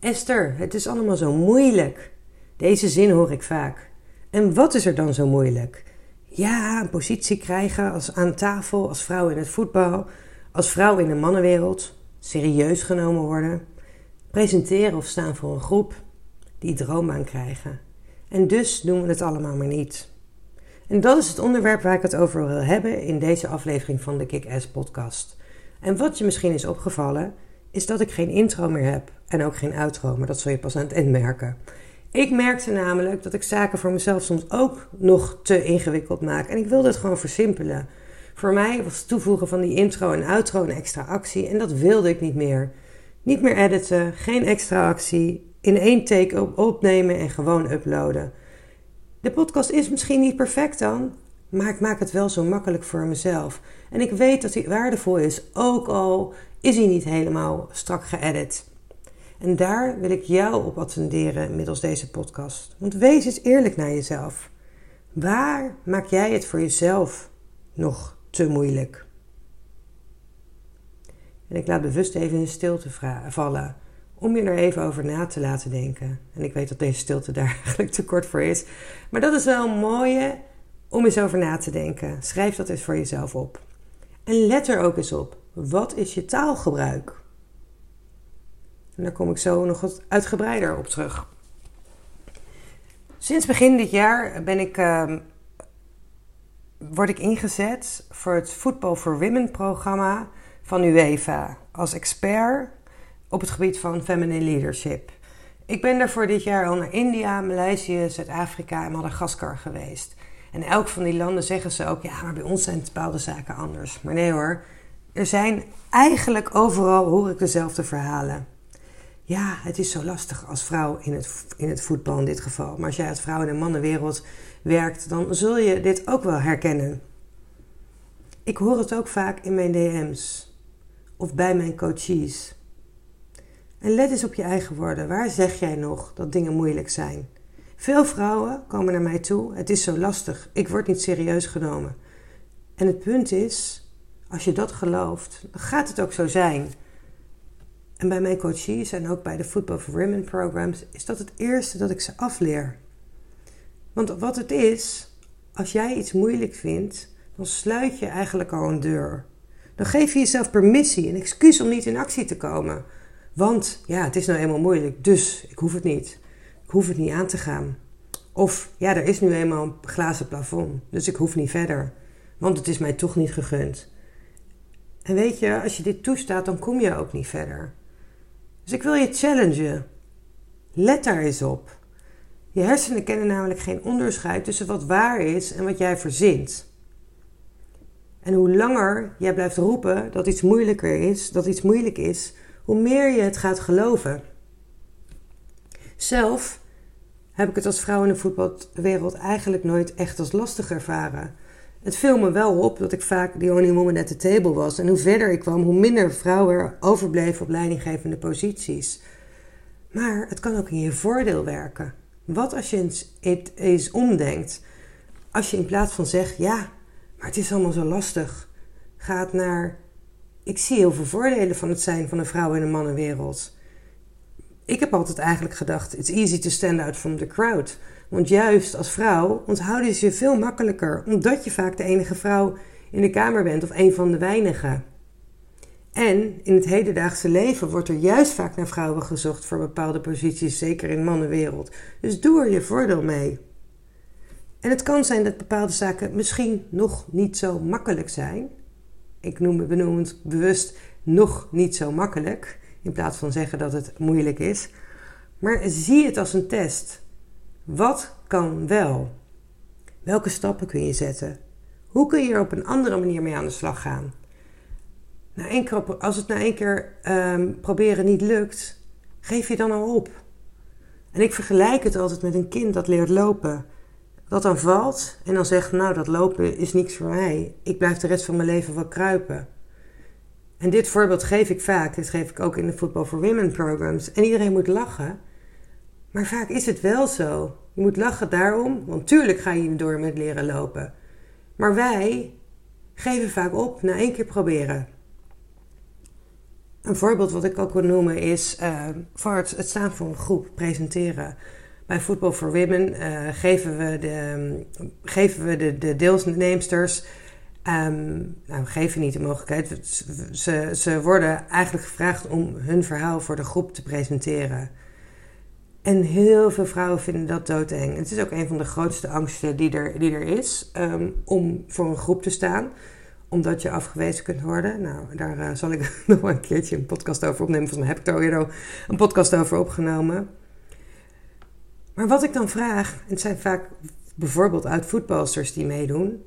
Esther, het is allemaal zo moeilijk. Deze zin hoor ik vaak. En wat is er dan zo moeilijk? Ja, een positie krijgen als aan tafel, als vrouw in het voetbal, als vrouw in de mannenwereld, serieus genomen worden, presenteren of staan voor een groep, die droombaan krijgen. En dus doen we het allemaal maar niet. En dat is het onderwerp waar ik het over wil hebben in deze aflevering van de Kick-Ass podcast. En wat je misschien is opgevallen, is dat ik geen intro meer heb en ook geen outro, maar dat zul je pas aan het eind merken. Ik merkte namelijk dat ik zaken voor mezelf soms ook nog te ingewikkeld maak en ik wilde het gewoon versimpelen. Voor mij was het toevoegen van die intro en outro een extra actie en dat wilde ik niet meer. Niet meer editen, geen extra actie, in één take opnemen en gewoon uploaden. De podcast is misschien niet perfect dan, maar ik maak het wel zo makkelijk voor mezelf. En ik weet dat hij waardevol is, ook al is hij niet helemaal strak geëdit. En daar wil ik jou op attenderen middels deze podcast. Want wees eens eerlijk naar jezelf. Waar maak jij het voor jezelf nog te moeilijk? En ik laat bewust even in stilte vallen om je er even over na te laten denken. En ik weet dat deze stilte daar eigenlijk te kort voor is. Maar dat is wel een mooie om eens over na te denken. Schrijf dat eens voor jezelf op. En let er ook eens op. Wat is je taalgebruik? En daar kom ik zo nog wat uitgebreider op terug. Sinds begin dit jaar ben ik, uh, word ik ingezet voor het Football for Women programma van UEFA als expert op het gebied van feminine leadership. Ik ben daarvoor dit jaar al naar India, Maleisië, Zuid-Afrika en Madagaskar geweest. En elk van die landen zeggen ze ook, ja, maar bij ons zijn bepaalde zaken anders. Maar nee hoor, er zijn eigenlijk overal, hoor ik dezelfde verhalen. Ja, het is zo lastig als vrouw in het, in het voetbal in dit geval. Maar als jij als vrouw in de mannenwereld werkt, dan zul je dit ook wel herkennen. Ik hoor het ook vaak in mijn DM's of bij mijn coaches. En let eens op je eigen woorden. Waar zeg jij nog dat dingen moeilijk zijn? Veel vrouwen komen naar mij toe. Het is zo lastig. Ik word niet serieus genomen. En het punt is, als je dat gelooft, dan gaat het ook zo zijn. En bij mijn coaches en ook bij de Football for Women programs is dat het eerste dat ik ze afleer. Want wat het is, als jij iets moeilijk vindt, dan sluit je eigenlijk al een deur. Dan geef je jezelf permissie, een excuus om niet in actie te komen. Want ja, het is nou eenmaal moeilijk, dus ik hoef het niet. Ik hoef het niet aan te gaan. Of ja, er is nu eenmaal een glazen plafond, dus ik hoef niet verder. Want het is mij toch niet gegund. En weet je, als je dit toestaat, dan kom je ook niet verder. Dus ik wil je challengen. Let daar eens op. Je hersenen kennen namelijk geen onderscheid tussen wat waar is en wat jij verzint. En hoe langer jij blijft roepen dat iets moeilijker is, dat iets moeilijk is, hoe meer je het gaat geloven. Zelf heb ik het als vrouw in de voetbalwereld eigenlijk nooit echt als lastig ervaren. Het viel me wel op dat ik vaak the only woman at the table was. En hoe verder ik kwam, hoe minder vrouwen er overbleven op leidinggevende posities. Maar het kan ook in je voordeel werken. Wat als je het eens omdenkt? Als je in plaats van zegt, ja, maar het is allemaal zo lastig, gaat naar ik zie heel veel voordelen van het zijn van een vrouw in een mannenwereld. Ik heb altijd eigenlijk gedacht: it's easy to stand out from the crowd. Want juist als vrouw onthouden ze je veel makkelijker, omdat je vaak de enige vrouw in de kamer bent of een van de weinigen. En in het hedendaagse leven wordt er juist vaak naar vrouwen gezocht voor bepaalde posities, zeker in de mannenwereld. Dus doe er je voordeel mee. En het kan zijn dat bepaalde zaken misschien nog niet zo makkelijk zijn, ik noem, het bewust nog niet zo makkelijk. In plaats van zeggen dat het moeilijk is. Maar zie het als een test. Wat kan wel? Welke stappen kun je zetten? Hoe kun je er op een andere manier mee aan de slag gaan? Één keer, als het na één keer um, proberen niet lukt, geef je dan al op. En ik vergelijk het altijd met een kind dat leert lopen dat dan valt en dan zegt, nou dat lopen is niks voor mij. Ik blijf de rest van mijn leven wel kruipen. En dit voorbeeld geef ik vaak. Dit geef ik ook in de Football for Women programs. En iedereen moet lachen. Maar vaak is het wel zo. Je moet lachen daarom, want tuurlijk ga je door met leren lopen. Maar wij geven vaak op na één keer proberen. een voorbeeld wat ik ook wil noemen is uh, het, staan voor een groep, presenteren. Bij Football for Women uh, geven we de, geven we de, de deelnemsters, um, nou geven niet de mogelijkheid, ze, ze worden eigenlijk gevraagd om hun verhaal voor de groep te presenteren. En heel veel vrouwen vinden dat doodeng. Het is ook een van de grootste angsten die er, die er is um, om voor een groep te staan omdat je afgewezen kunt worden. Nou, daar uh, zal ik nog een keertje een podcast over opnemen. Volgens mij heb ik al eerder een podcast over opgenomen. Maar wat ik dan vraag, en het zijn vaak bijvoorbeeld oud-voetbalsters die meedoen.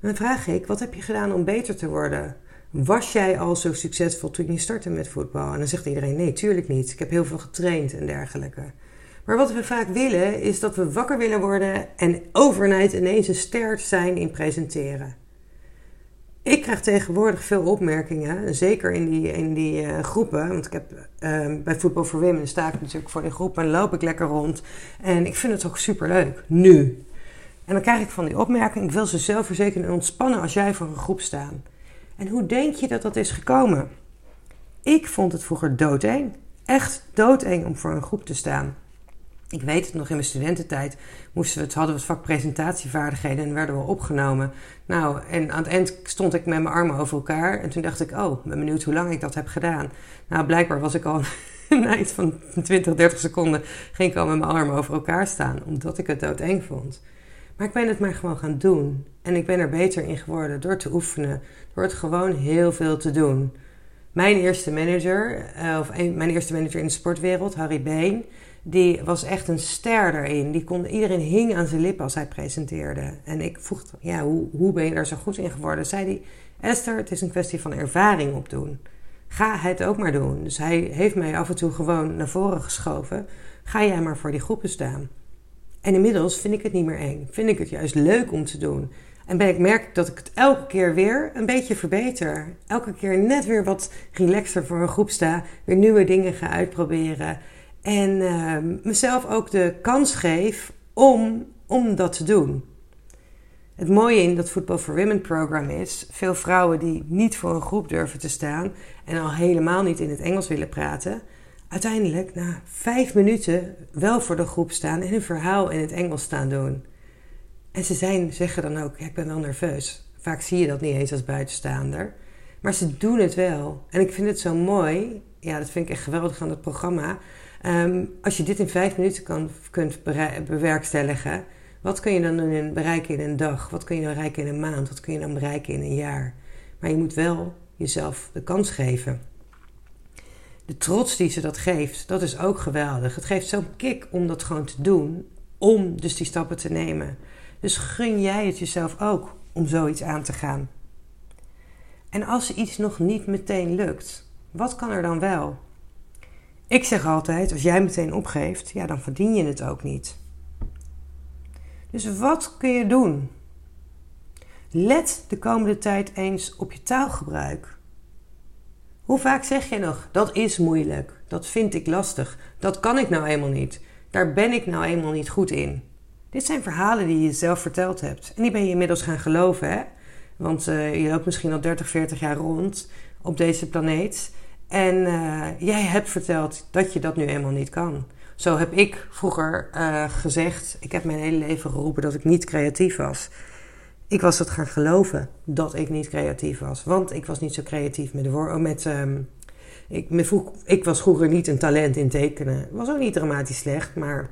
Dan vraag ik, wat heb je gedaan om beter te worden? Was jij al zo succesvol toen je startte met voetbal? En dan zegt iedereen, nee, tuurlijk niet. Ik heb heel veel getraind en dergelijke. Maar wat we vaak willen, is dat we wakker willen worden en overnight ineens een ster zijn in presenteren. Ik krijg tegenwoordig veel opmerkingen, zeker in die, in die uh, groepen. Want ik heb uh, bij Voetbal voor Women sta ik natuurlijk voor die groep en loop ik lekker rond. En ik vind het ook super leuk, nu. En dan krijg ik van die opmerking, ik wil ze zelfverzekerd en ontspannen als jij voor een groep staat. En hoe denk je dat dat is gekomen? Ik vond het vroeger doodeng. Echt doodeng om voor een groep te staan. Ik weet het nog in mijn studententijd. Moesten we het, hadden we het vak presentatievaardigheden en werden we opgenomen. Nou, en aan het eind stond ik met mijn armen over elkaar. En toen dacht ik, oh, ben benieuwd hoe lang ik dat heb gedaan. Nou, blijkbaar was ik al een eind van 20, 30 seconden. ging ik al met mijn armen over elkaar staan. Omdat ik het doodeng vond. Maar ik ben het maar gewoon gaan doen. En ik ben er beter in geworden door te oefenen. Door het gewoon heel veel te doen. Mijn eerste manager, eh, of mijn eerste manager in de sportwereld, Harry Been die was echt een ster daarin. Die kon, iedereen hing aan zijn lippen als hij presenteerde. En ik vroeg, ja, hoe, hoe ben je daar zo goed in geworden? Zei hij, Esther, het is een kwestie van ervaring opdoen. Ga het ook maar doen. Dus hij heeft mij af en toe gewoon naar voren geschoven. Ga jij maar voor die groepen staan. En inmiddels vind ik het niet meer eng. Vind ik het juist leuk om te doen. En ben ik merk dat ik het elke keer weer een beetje verbeter. Elke keer net weer wat relaxer voor een groep sta. Weer nieuwe dingen ga uitproberen. En uh, mezelf ook de kans geef om, om dat te doen. Het mooie in dat Football for Women program is, veel vrouwen die niet voor een groep durven te staan en al helemaal niet in het Engels willen praten, uiteindelijk na vijf minuten wel voor de groep staan en hun verhaal in het Engels staan doen. En ze zijn, zeggen dan ook, ik ben wel nerveus. Vaak zie je dat niet eens als buitenstaander. Maar ze doen het wel. En ik vind het zo mooi. Ja, dat vind ik echt geweldig aan het programma. Ehm, als je dit in vijf minuten kan, kunt bewerkstelligen, wat kun je dan in, bereiken in een dag? Wat kun je dan bereiken in een maand? Wat kun je dan bereiken in een jaar? Maar je moet wel jezelf de kans geven. De trots die ze dat geeft, dat is ook geweldig. Het geeft zo'n kick om dat gewoon te doen, om dus die stappen te nemen. Dus gun jij het jezelf ook om zoiets aan te gaan. En als iets nog niet meteen lukt, wat kan er dan wel? Ik zeg altijd, als jij meteen opgeeft, ja, dan verdien je het ook niet. Dus wat kun je doen? Let de komende tijd eens op je taalgebruik. Hoe vaak zeg je nog, dat is moeilijk, dat vind ik lastig, dat kan ik nou eenmaal niet, daar ben ik nou eenmaal niet goed in. Dit zijn verhalen die je zelf verteld hebt en die ben je inmiddels gaan geloven, hè? Want uh, je loopt misschien al 30, 40 jaar rond op deze planeet en uh, jij hebt verteld dat je dat nu eenmaal niet kan. Zo heb ik vroeger uh, gezegd, ik heb mijn hele leven geroepen dat ik niet creatief was. Ik was het gaan geloven dat ik niet creatief was. Want ik was niet zo creatief met woorden. Met, um, ik, met vroeg, ik was vroeger niet een talent in tekenen. Was ook niet dramatisch slecht, maar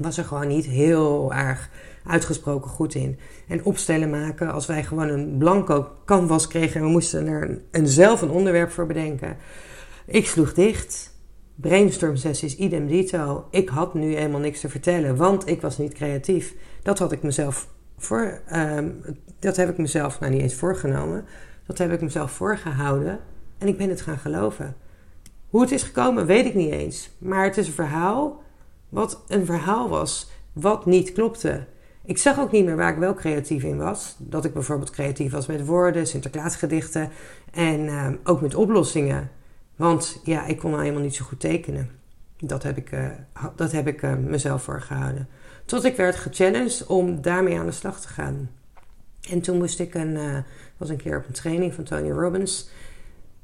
was er gewoon niet heel erg uitgesproken goed in. En opstellen maken, als wij gewoon een blanco canvas kregen en we moesten er een, zelf een onderwerp voor bedenken. Ik sloeg dicht. Brainstorm sessies, idem dito. Ik had nu eenmaal niks te vertellen, want ik was niet creatief. Dat had ik mezelf voor, um, dat heb ik mezelf nou niet eens voorgenomen. Dat heb ik mezelf voorgehouden en ik ben het gaan geloven. Hoe het is gekomen, weet ik niet eens. Maar het is een verhaal wat een verhaal was, wat niet klopte. Ik zag ook niet meer waar ik wel creatief in was. Dat ik bijvoorbeeld creatief was met woorden, Sinterklaasgedichten en uh, ook met oplossingen. Want ja, ik kon nou helemaal niet zo goed tekenen. Dat heb ik, uh, dat heb ik uh, mezelf voorgehouden. Tot ik werd gechallenged om daarmee aan de slag te gaan. En toen moest ik een, was een keer op een training van Tony Robbins.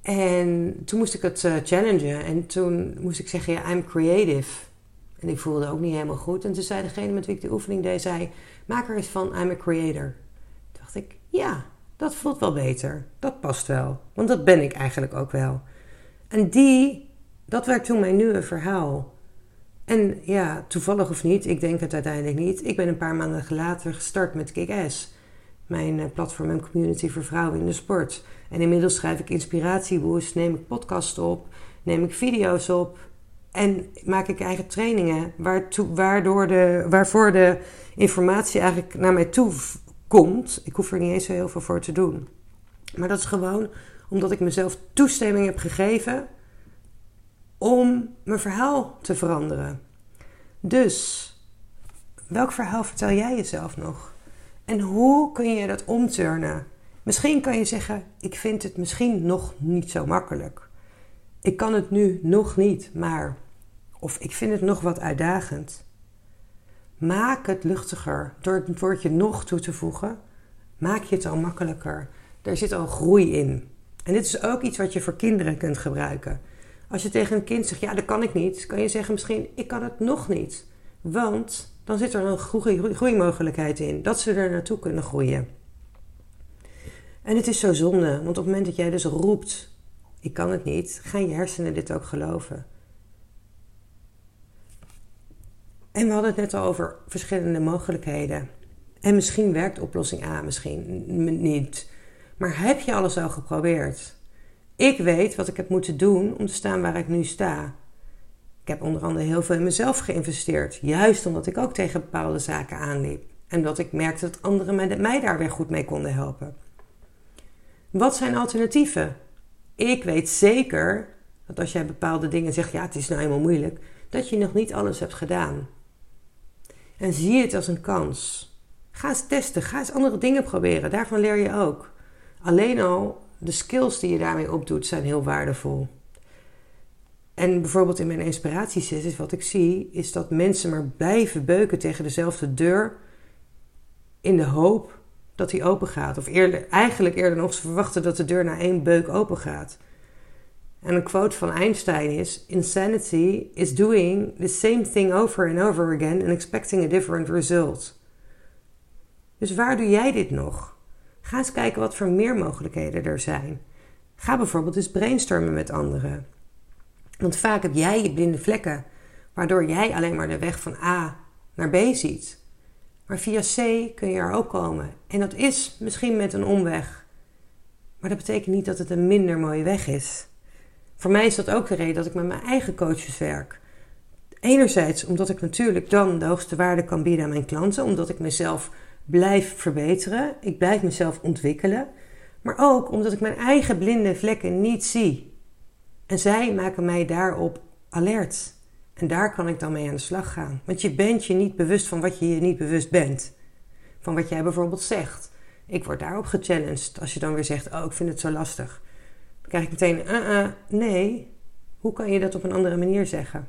En toen moest ik het challengen. En toen moest ik zeggen, ja, I'm creative. En ik voelde ook niet helemaal goed. En toen zei degene met wie ik de oefening deed, zei... Maak er eens van, I'm a creator. Toen dacht ik, ja, dat voelt wel beter. Dat past wel. Want dat ben ik eigenlijk ook wel. En die, dat werd toen mijn nieuwe verhaal. En ja, toevallig of niet, ik denk het uiteindelijk niet. Ik ben een paar maanden later gestart met Kick-Ass. Mijn eh, platform en community voor vrouwen in de sport. En inmiddels schrijf ik inspiratieboost, neem ik podcasts op, neem ik video's op. En maak ik eigen trainingen waardoor de, waarvoor de informatie eigenlijk naar mij toe komt. Ik hoef er niet eens zo heel veel voor te doen. Maar dat is gewoon omdat ik mezelf toestemming heb gegeven om mijn verhaal te veranderen. Dus, welk verhaal vertel jij jezelf nog? En hoe kun je dat omturnen? Misschien kan je zeggen: Ik vind het misschien nog niet zo makkelijk. Ik kan het nu nog niet, maar. Of ik vind het nog wat uitdagend. Maak het luchtiger door het woordje nog toe te voegen. Maak je het al makkelijker. Er zit al groei in. En dit is ook iets wat je voor kinderen kunt gebruiken. Als je tegen een kind zegt, ja, dat kan ik niet, kan je zeggen misschien, ik kan het nog niet. Want dan zit er een groeimogelijkheid in, dat ze er naartoe kunnen groeien. En het is zo zonde, want op het moment dat jij dus roept, ik kan het niet, gaan je hersenen dit ook geloven. En we hadden het net al over verschillende mogelijkheden. En misschien werkt oplossing A, misschien niet. Maar heb je alles al geprobeerd? Ik weet wat ik heb moeten doen om te staan waar ik nu sta. Ik heb onder andere heel veel in mezelf geïnvesteerd, juist omdat ik ook tegen bepaalde zaken aanliep. En dat ik merkte dat anderen mij daar weer goed mee konden helpen. Wat zijn alternatieven? Ik weet zeker dat als jij bepaalde dingen zegt, ja, het is nou eenmaal moeilijk, dat je nog niet alles hebt gedaan. En zie het als een kans. Ga eens testen, ga eens andere dingen proberen. Daarvan leer je ook. Alleen al de skills die je daarmee opdoet zijn heel waardevol. En bijvoorbeeld in mijn inspiratiesessies, wat ik zie, is dat mensen maar blijven beuken tegen dezelfde deur in de hoop dat die open gaat. Of eerder, eigenlijk eerder nog, ze verwachten dat de deur na één beuk open gaat. En een quote van Einstein is: Insanity is doing the same thing over and over again and expecting a different result. Dus waar doe jij dit nog? Ga eens kijken wat voor meer mogelijkheden er zijn. Ga bijvoorbeeld eens brainstormen met anderen. Want vaak heb jij je blinde vlekken, waardoor jij alleen maar de weg van A naar B ziet. Maar via C kun je er ook komen. En dat is misschien met een omweg. Maar dat betekent niet dat het een minder mooie weg is. Voor mij is dat ook de reden dat ik met mijn eigen coaches werk. Enerzijds omdat ik natuurlijk dan de hoogste waarde kan bieden aan mijn klanten, omdat ik mezelf blijf verbeteren, ik blijf mezelf ontwikkelen, maar ook omdat ik mijn eigen blinde vlekken niet zie. En zij maken mij daarop alert. En daar kan ik dan mee aan de slag gaan. Want je bent je niet bewust van wat je je niet bewust bent. Van wat jij bijvoorbeeld zegt. Ik word daarop gechallenged. Als je dan weer zegt, oh ik vind het zo lastig. Dan krijg ik meteen, uh, uh, nee. Hoe kan je dat op een andere manier zeggen?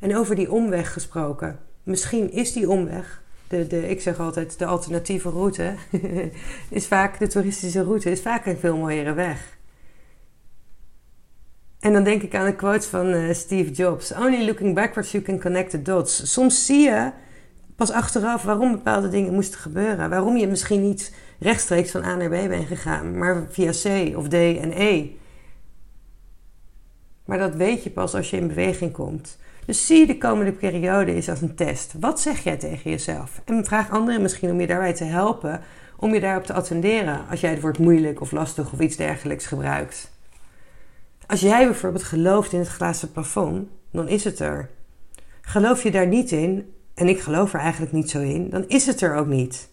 En over die omweg gesproken. Misschien is die omweg de, de, ik zeg altijd, de alternatieve route is vaak, de toeristische route is vaak een veel mooiere weg. En dan denk ik aan de quote van uh, Steve Jobs: Only looking backwards you can connect the dots. Soms zie je pas achteraf waarom bepaalde dingen moesten gebeuren. Waarom je misschien niet rechtstreeks van A naar B bent gegaan, maar via C of D en E. Maar dat weet je pas als je in beweging komt. Dus zie de komende periode eens als een test. Wat zeg jij tegen jezelf? En vraag anderen misschien om je daarbij te helpen, om je daarop te attenderen als jij het woord moeilijk of lastig of iets dergelijks gebruikt. Als jij bijvoorbeeld gelooft in het glazen plafond, dan is het er. Geloof je daar niet in, en ik geloof er eigenlijk niet zo in, dan is het er ook niet.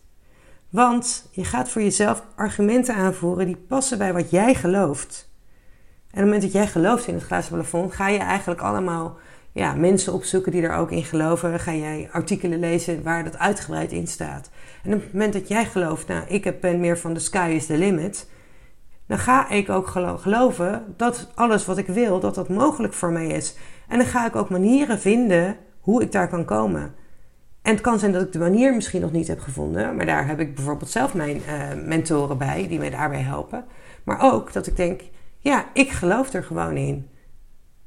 Want je gaat voor jezelf argumenten aanvoeren die passen bij wat jij gelooft. En op het moment dat jij gelooft in het glazen plafond, ga je eigenlijk allemaal ja, mensen opzoeken die er ook in geloven. Ga jij artikelen lezen waar dat uitgebreid in staat. En op het moment dat jij gelooft, nou, ik ben meer van de sky is the limit. Dan ga ik ook geloven dat alles wat ik wil, dat dat mogelijk voor mij is. En dan ga ik ook manieren vinden hoe ik daar kan komen. En het kan zijn dat ik de manier misschien nog niet heb gevonden. Maar daar heb ik bijvoorbeeld zelf mijn uh, mentoren bij, die mij daarbij helpen. Maar ook dat ik denk, Ja, ik geloof er gewoon in.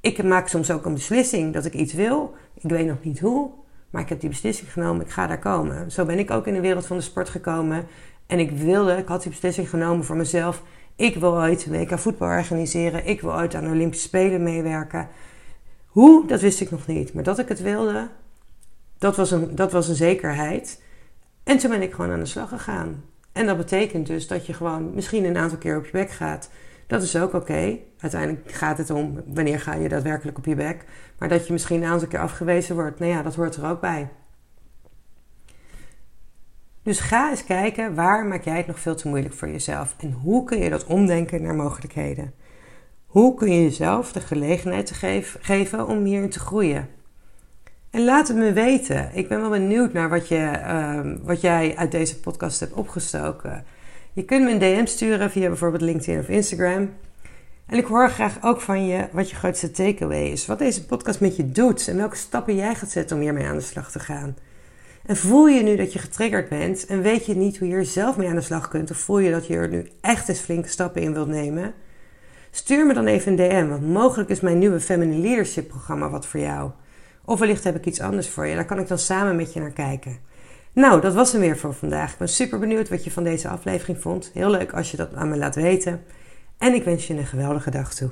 Ik maak soms ook een beslissing dat ik iets wil. Ik weet nog niet hoe, maar ik heb die beslissing genomen. Ik ga daar komen. Zo ben ik ook in de wereld van de sport gekomen. En ik wilde, ik had die beslissing genomen voor mezelf. Ik wil ooit een WK voetbal organiseren. Ik wil ooit aan de Olympische Spelen meewerken. Hoe, dat wist ik nog niet. Maar dat ik het wilde, dat was een, dat was een zekerheid. En toen ben ik gewoon aan de slag gegaan. En dat betekent dus dat je gewoon misschien een aantal keer op je bek gaat. Dat is ook oké. Uiteindelijk gaat het om wanneer ga je daadwerkelijk op je bek. Maar dat je misschien een aantal keer afgewezen wordt, nou ja, dat hoort er ook bij. Dus ga eens kijken waar maak jij het nog veel te moeilijk voor jezelf en hoe kun je dat omdenken naar mogelijkheden. Hoe kun je jezelf de gelegenheid geven om hierin te groeien? En laat het me weten. Ik ben wel benieuwd naar wat, je, ehm, wat jij uit deze podcast hebt opgestoken. Je kunt me een DM sturen via bijvoorbeeld LinkedIn of Instagram. En ik hoor graag ook van je wat je grootste takeaway is. Wat deze podcast met je doet en welke stappen jij gaat zetten om hiermee aan de slag te gaan. En voel je nu dat je getriggerd bent en weet je niet hoe je er zelf mee aan de slag kunt, of voel je dat je er nu echt eens flinke stappen in wilt nemen? Stuur me dan even een DM, want mogelijk is mijn nieuwe Feminine Leadership programma wat voor jou. Of wellicht heb ik iets anders voor je, daar kan ik dan samen met je naar kijken. Nou, dat was hem weer voor vandaag. Ik ben super benieuwd wat je van deze aflevering vond. Heel leuk als je dat aan me laat weten. En ik wens je een geweldige dag toe.